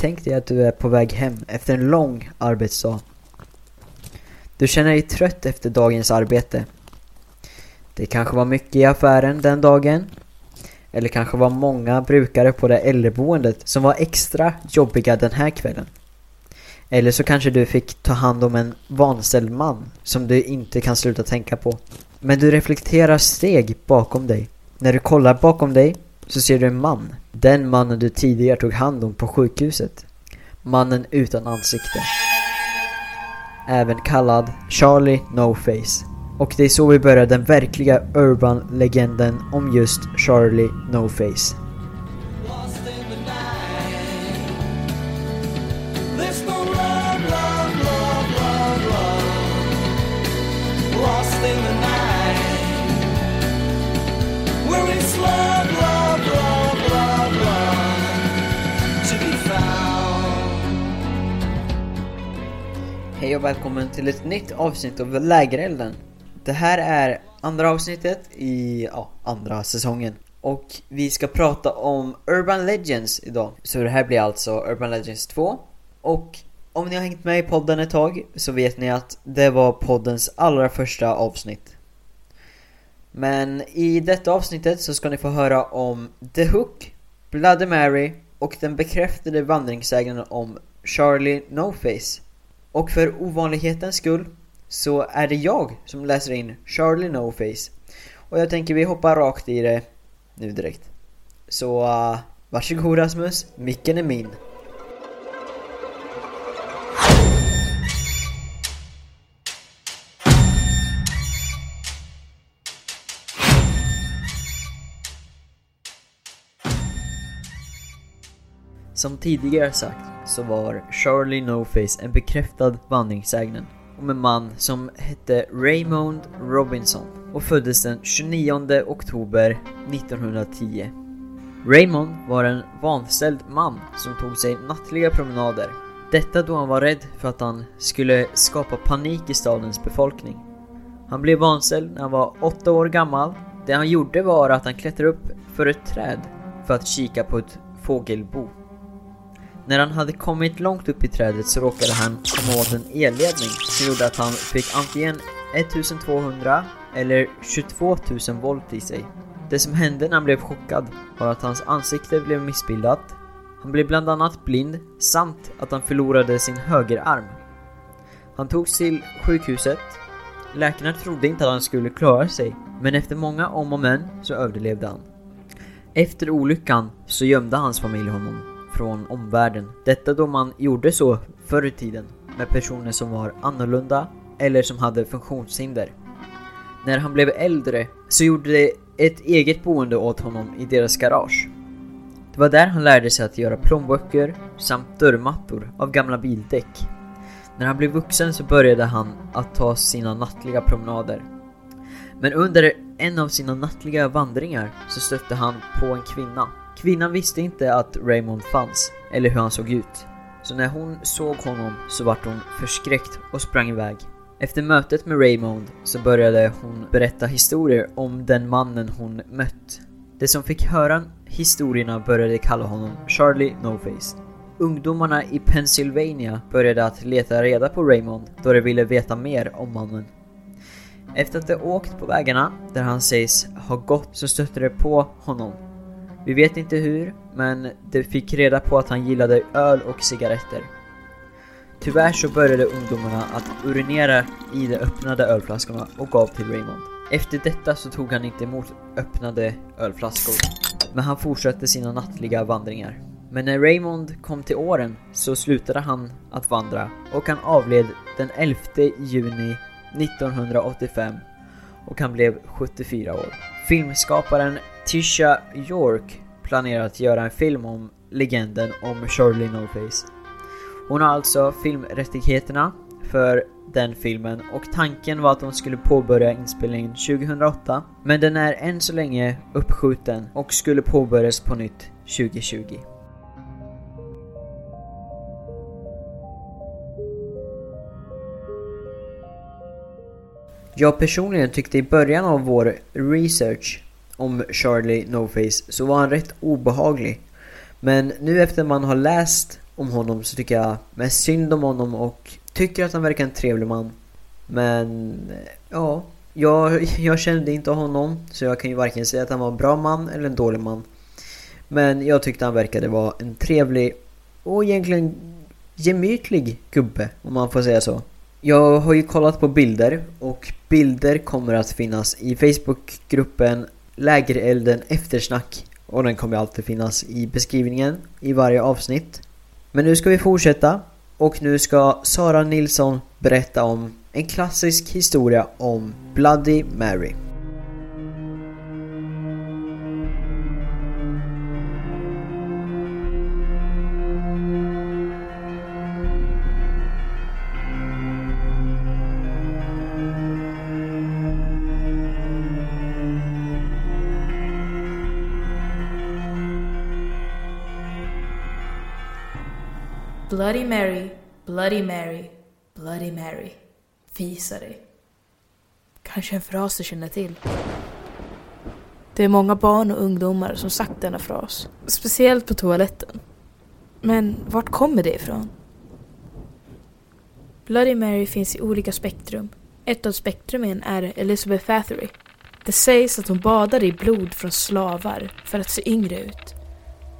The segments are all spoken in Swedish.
Tänk dig att du är på väg hem efter en lång arbetsdag. Du känner dig trött efter dagens arbete. Det kanske var mycket i affären den dagen. Eller kanske var många brukare på det äldreboendet som var extra jobbiga den här kvällen. Eller så kanske du fick ta hand om en vanställd man som du inte kan sluta tänka på. Men du reflekterar steg bakom dig. När du kollar bakom dig så ser du en man. Den mannen du tidigare tog hand om på sjukhuset. Mannen utan ansikte. Även kallad Charlie No Face. Och det är så vi börjar den verkliga urban-legenden om just Charlie No Face. Hej och välkommen till ett nytt avsnitt av Lägerelden. Det här är andra avsnittet i ja, andra säsongen. Och vi ska prata om Urban Legends idag. Så det här blir alltså Urban Legends 2. Och om ni har hängt med i podden ett tag så vet ni att det var poddens allra första avsnitt. Men i detta avsnittet så ska ni få höra om The Hook, Bloody Mary och den bekräftade vandringssägnen om Charlie No Face. Och för ovanlighetens skull så är det jag som läser in Charlie No Face. Och jag tänker vi hoppar rakt i det nu direkt. Så uh, varsågod Rasmus, micken är min. Som tidigare sagt så var Charlie No Face en bekräftad vandringssägnen om en man som hette Raymond Robinson och föddes den 29 oktober 1910. Raymond var en vanställd man som tog sig nattliga promenader. Detta då han var rädd för att han skulle skapa panik i stadens befolkning. Han blev vanställd när han var 8 år gammal. Det han gjorde var att han klättrade upp för ett träd för att kika på ett fågelbo. När han hade kommit långt upp i trädet så råkade han komma åt en elledning som gjorde att han fick antingen 1200 eller 22 000 volt i sig. Det som hände när han blev chockad var att hans ansikte blev missbildat, han blev bland annat blind samt att han förlorade sin högerarm. Han togs till sjukhuset. Läkarna trodde inte att han skulle klara sig, men efter många om och men så överlevde han. Efter olyckan så gömde hans familj honom från omvärlden. Detta då man gjorde så förr i tiden med personer som var annorlunda eller som hade funktionshinder. När han blev äldre så gjorde de ett eget boende åt honom i deras garage. Det var där han lärde sig att göra plånböcker samt dörrmattor av gamla bildäck. När han blev vuxen så började han att ta sina nattliga promenader. Men under en av sina nattliga vandringar så stötte han på en kvinna. Kvinnan visste inte att Raymond fanns, eller hur han såg ut. Så när hon såg honom så vart hon förskräckt och sprang iväg. Efter mötet med Raymond så började hon berätta historier om den mannen hon mött. De som fick höra historierna började kalla honom Charlie Noface. Ungdomarna i Pennsylvania började att leta reda på Raymond då de ville veta mer om mannen. Efter att de åkt på vägarna där han sägs ha gått så stötte de på honom. Vi vet inte hur, men de fick reda på att han gillade öl och cigaretter. Tyvärr så började ungdomarna att urinera i de öppnade ölflaskorna och gav till Raymond. Efter detta så tog han inte emot öppnade ölflaskor, men han fortsatte sina nattliga vandringar. Men när Raymond kom till åren så slutade han att vandra och han avled den 11 juni 1985 och han blev 74 år. Filmskaparen Tisha York planerar att göra en film om legenden om Charlie No Face. Hon har alltså filmrättigheterna för den filmen och tanken var att de skulle påbörja inspelningen 2008 men den är än så länge uppskjuten och skulle påbörjas på nytt 2020. Jag personligen tyckte i början av vår research om Charlie No Face så var han rätt obehaglig. Men nu efter man har läst om honom så tycker jag mest synd om honom och tycker att han verkar en trevlig man. Men ja, jag, jag kände inte honom så jag kan ju varken säga att han var en bra man eller en dålig man. Men jag tyckte han verkade vara en trevlig och egentligen gemytlig gubbe om man får säga så. Jag har ju kollat på bilder och bilder kommer att finnas i Facebookgruppen Lägerelden eftersnack och den kommer alltid finnas i beskrivningen i varje avsnitt. Men nu ska vi fortsätta och nu ska Sara Nilsson berätta om en klassisk historia om Bloody Mary. Bloody Mary, Bloody Mary, Bloody Mary. Visa dig. Kanske en fras du känner till. Det är många barn och ungdomar som sagt denna fras. Speciellt på toaletten. Men vart kommer det ifrån? Bloody Mary finns i olika spektrum. Ett av spektrumen är Elizabeth Bathory. Det sägs att hon badade i blod från slavar för att se yngre ut.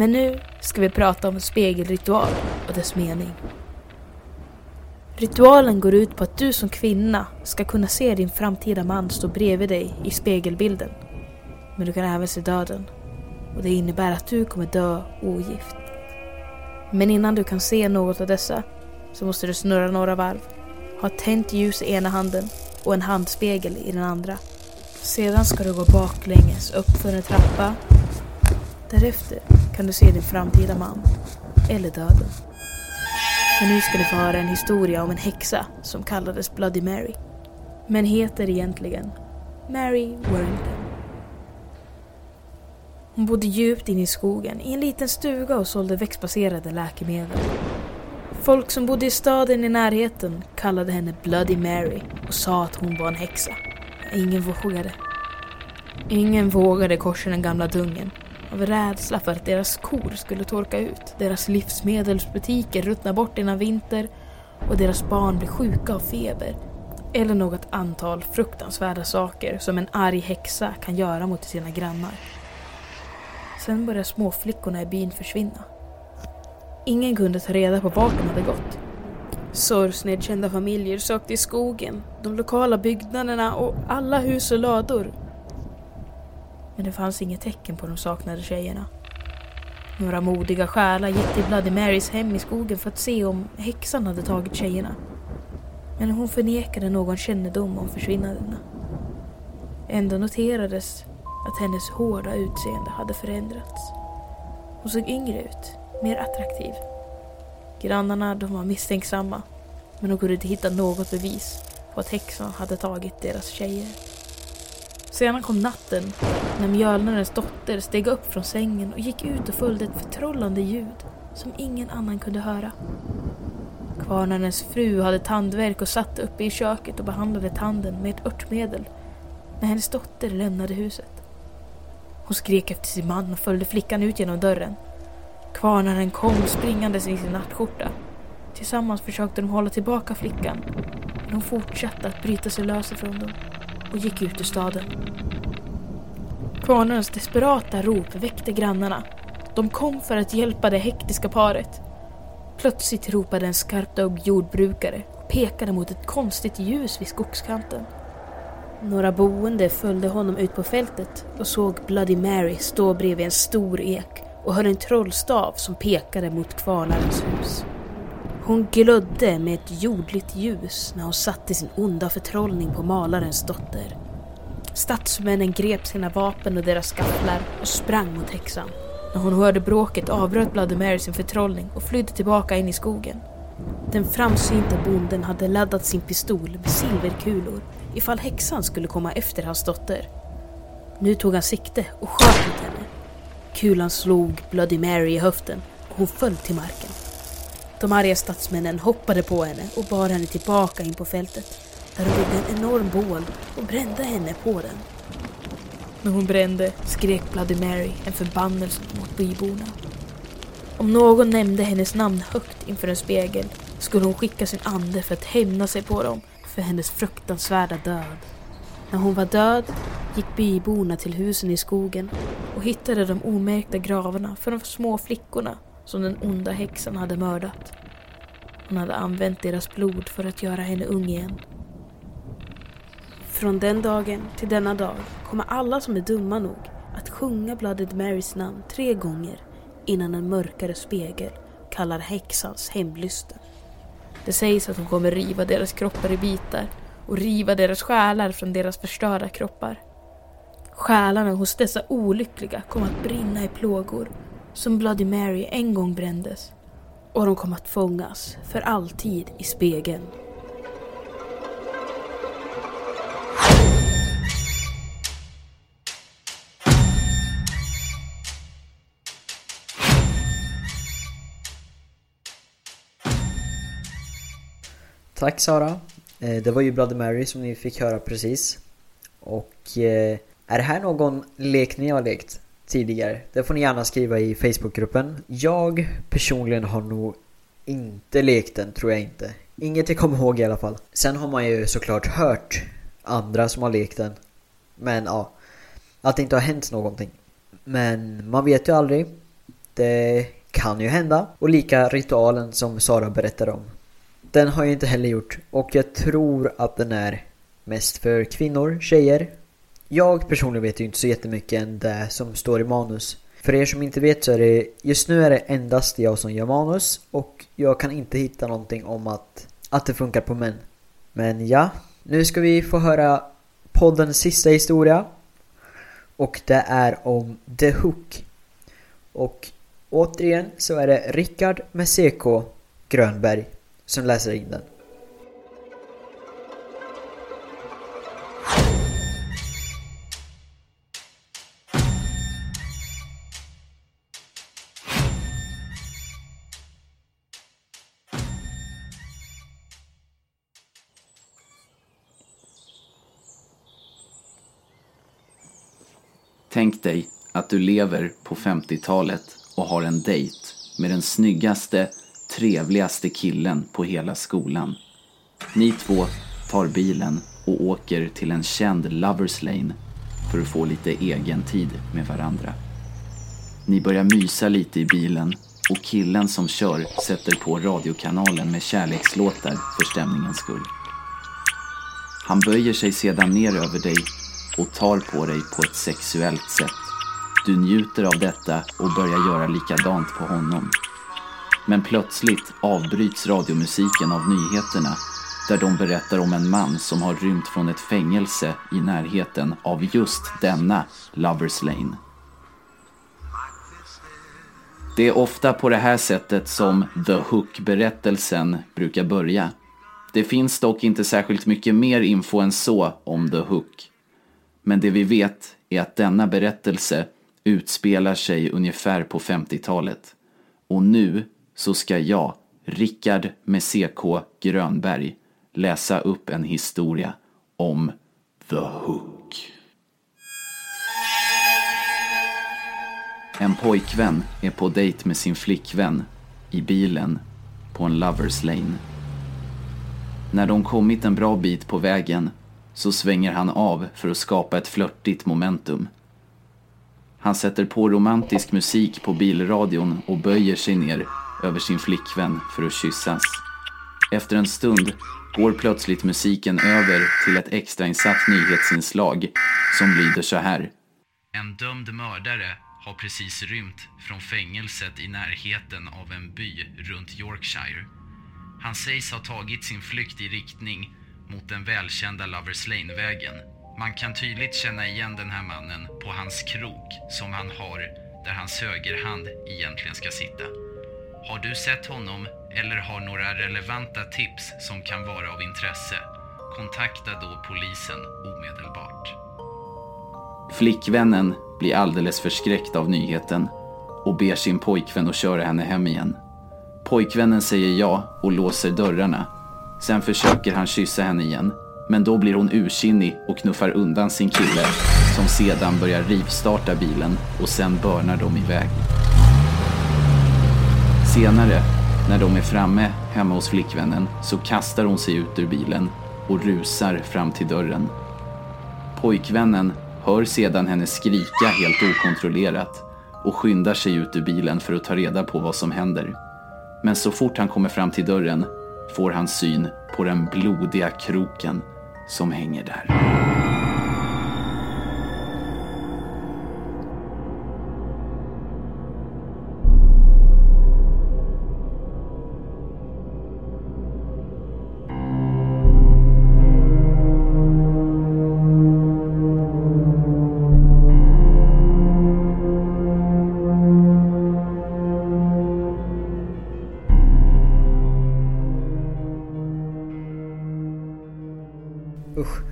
Men nu ska vi prata om en spegelritual och dess mening. Ritualen går ut på att du som kvinna ska kunna se din framtida man stå bredvid dig i spegelbilden. Men du kan även se döden. Och det innebär att du kommer dö ogift. Men innan du kan se något av dessa så måste du snurra några varv. Ha tänt ljus i ena handen och en handspegel i den andra. Sedan ska du gå baklänges upp för en trappa. Därefter kan du se din framtida man. Eller döden. Men nu ska du få höra en historia om en häxa som kallades Bloody Mary. Men heter egentligen Mary Warrington. Hon bodde djupt inne i skogen i en liten stuga och sålde växtbaserade läkemedel. Folk som bodde i staden i närheten kallade henne Bloody Mary och sa att hon var en häxa. Ingen vågade. Ingen vågade korsa den gamla dungen av rädsla för att deras kor skulle torka ut, deras livsmedelsbutiker ruttna bort innan vinter och deras barn blir sjuka av feber. Eller något antal fruktansvärda saker som en arg häxa kan göra mot sina grannar. Sen började småflickorna i byn försvinna. Ingen kunde ta reda på vart de hade gått. Sorgsnedkända familjer sökte i skogen, de lokala byggnaderna och alla hus och lador men det fanns inget tecken på de saknade tjejerna. Några modiga själar gick till Bloody Marys hem i skogen för att se om häxan hade tagit tjejerna. Men hon förnekade någon kännedom om försvinnandena. Ändå noterades att hennes hårda utseende hade förändrats. Hon såg yngre ut, mer attraktiv. Grannarna de var misstänksamma, men de kunde inte hitta något bevis på att häxan hade tagit deras tjejer. Sedan kom natten när mjölnarens dotter steg upp från sängen och gick ut och följde ett förtrollande ljud som ingen annan kunde höra. Kvarnarens fru hade tandvärk och satt uppe i köket och behandlade tanden med ett örtmedel när hennes dotter lämnade huset. Hon skrek efter sin man och följde flickan ut genom dörren. Kvarnaren kom springandes i sin nattskjorta. Tillsammans försökte de hålla tillbaka flickan men hon fortsatte att bryta sig lös ifrån dem och gick ut ur staden. Kvarnarnas desperata rop väckte grannarna. De kom för att hjälpa det hektiska paret. Plötsligt ropade en skarpögd jordbrukare och pekade mot ett konstigt ljus vid skogskanten. Några boende följde honom ut på fältet och såg Bloody Mary stå bredvid en stor ek och höll en trollstav som pekade mot kvarnarens hus. Hon glödde med ett jordligt ljus när hon satte sin onda förtrollning på malarens dotter. Stadsmännen grep sina vapen och deras skafflar och sprang mot häxan. När hon hörde bråket avbröt Bloody Mary sin förtrollning och flydde tillbaka in i skogen. Den framsynta bonden hade laddat sin pistol med silverkulor ifall häxan skulle komma efter hans dotter. Nu tog han sikte och sköt mot henne. Kulan slog Bloody Mary i höften och hon föll till marken. De arga statsmännen hoppade på henne och bar henne tillbaka in på fältet där hon byggde en enorm bål och brände henne på den. När hon brände skrek Bloody Mary en förbannelse mot byborna. Om någon nämnde hennes namn högt inför en spegel skulle hon skicka sin ande för att hämna sig på dem för hennes fruktansvärda död. När hon var död gick byborna till husen i skogen och hittade de omärkta gravarna för de små flickorna som den onda häxan hade mördat. Hon hade använt deras blod för att göra henne ung igen. Från den dagen till denna dag kommer alla som är dumma nog att sjunga Blooded Marys namn tre gånger innan en mörkare spegel kallar häxans hemlysten. Det sägs att hon kommer riva deras kroppar i bitar och riva deras själar från deras förstörda kroppar. Själarna hos dessa olyckliga kommer att brinna i plågor som Bloody Mary en gång brändes och de kom att fångas för alltid i spegeln. Tack Sara. Eh, det var ju Bloody Mary som ni fick höra precis. Och eh, är det här någon lek ni har lekt tidigare? Det får ni gärna skriva i Facebookgruppen. Jag personligen har nog inte lekt den, tror jag inte. Inget jag kommer ihåg i alla fall. Sen har man ju såklart hört andra som har lekt den. Men ja, att det inte har hänt någonting. Men man vet ju aldrig. Det kan ju hända. Och lika ritualen som Sara berättade om. Den har jag inte heller gjort och jag tror att den är mest för kvinnor, tjejer. Jag personligen vet ju inte så jättemycket än det som står i manus. För er som inte vet så är det just nu är det endast jag som gör manus och jag kan inte hitta någonting om att, att det funkar på män. Men ja, nu ska vi få höra poddens sista historia. Och det är om The Hook. Och återigen så är det Rickard med CK Grönberg som läser in den. Tänk dig att du lever på 50-talet och har en dejt med den snyggaste, trevligaste killen på hela skolan. Ni två tar bilen och åker till en känd lovers lane för att få lite egen tid med varandra. Ni börjar mysa lite i bilen och killen som kör sätter på radiokanalen med kärlekslåtar för stämningens skull. Han böjer sig sedan ner över dig och tar på dig på ett sexuellt sätt. Du njuter av detta och börjar göra likadant på honom. Men plötsligt avbryts radiomusiken av nyheterna där de berättar om en man som har rymt från ett fängelse i närheten av just denna Lovers Lane. Det är ofta på det här sättet som The Hook-berättelsen brukar börja. Det finns dock inte särskilt mycket mer info än så om The Hook. Men det vi vet är att denna berättelse utspelar sig ungefär på 50-talet. Och nu så ska jag, Rickard med CK Grönberg, läsa upp en historia om The Hook. En pojkvän är på dejt med sin flickvän i bilen på en lovers lane. När de kommit en bra bit på vägen så svänger han av för att skapa ett flörtigt momentum. Han sätter på romantisk musik på bilradion och böjer sig ner över sin flickvän för att kyssas. Efter en stund går plötsligt musiken över till ett extrainsatt nyhetsinslag som lyder så här. En dömd mördare har precis rymt från fängelset i närheten av en by runt Yorkshire. Han sägs ha tagit sin flykt i riktning mot den välkända Lovers Lane-vägen. Man kan tydligt känna igen den här mannen på hans krok som han har där hans högerhand egentligen ska sitta. Har du sett honom eller har några relevanta tips som kan vara av intresse? Kontakta då polisen omedelbart. Flickvännen blir alldeles förskräckt av nyheten och ber sin pojkvän att köra henne hem igen. Pojkvännen säger ja och låser dörrarna. Sen försöker han kyssa henne igen, men då blir hon ursinnig och knuffar undan sin kille som sedan börjar rivstarta bilen och sen börnar de iväg. Senare, när de är framme hemma hos flickvännen, så kastar hon sig ut ur bilen och rusar fram till dörren. Pojkvännen hör sedan henne skrika helt okontrollerat och skyndar sig ut ur bilen för att ta reda på vad som händer. Men så fort han kommer fram till dörren får han syn på den blodiga kroken som hänger där.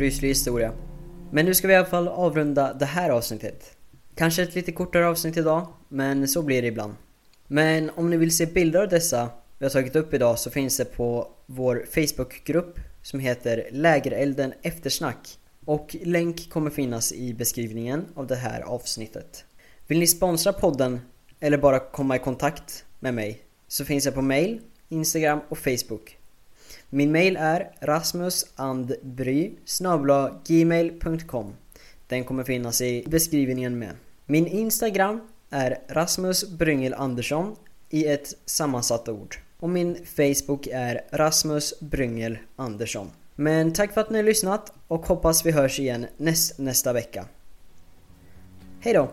Ryslig historia. Men nu ska vi i alla fall avrunda det här avsnittet. Kanske ett lite kortare avsnitt idag, men så blir det ibland. Men om ni vill se bilder av dessa vi har tagit upp idag så finns det på vår Facebookgrupp som heter Lägerelden Eftersnack. Och länk kommer finnas i beskrivningen av det här avsnittet. Vill ni sponsra podden eller bara komma i kontakt med mig så finns jag på mail, Instagram och Facebook. Min mail är rasmusandbry gmail.com Den kommer finnas i beskrivningen med. Min Instagram är Rasmus Bryngel Andersson i ett sammansatt ord. Och min Facebook är Rasmus Bryngel Andersson. Men tack för att ni har lyssnat och hoppas vi hörs igen näst, nästa vecka. Hej då!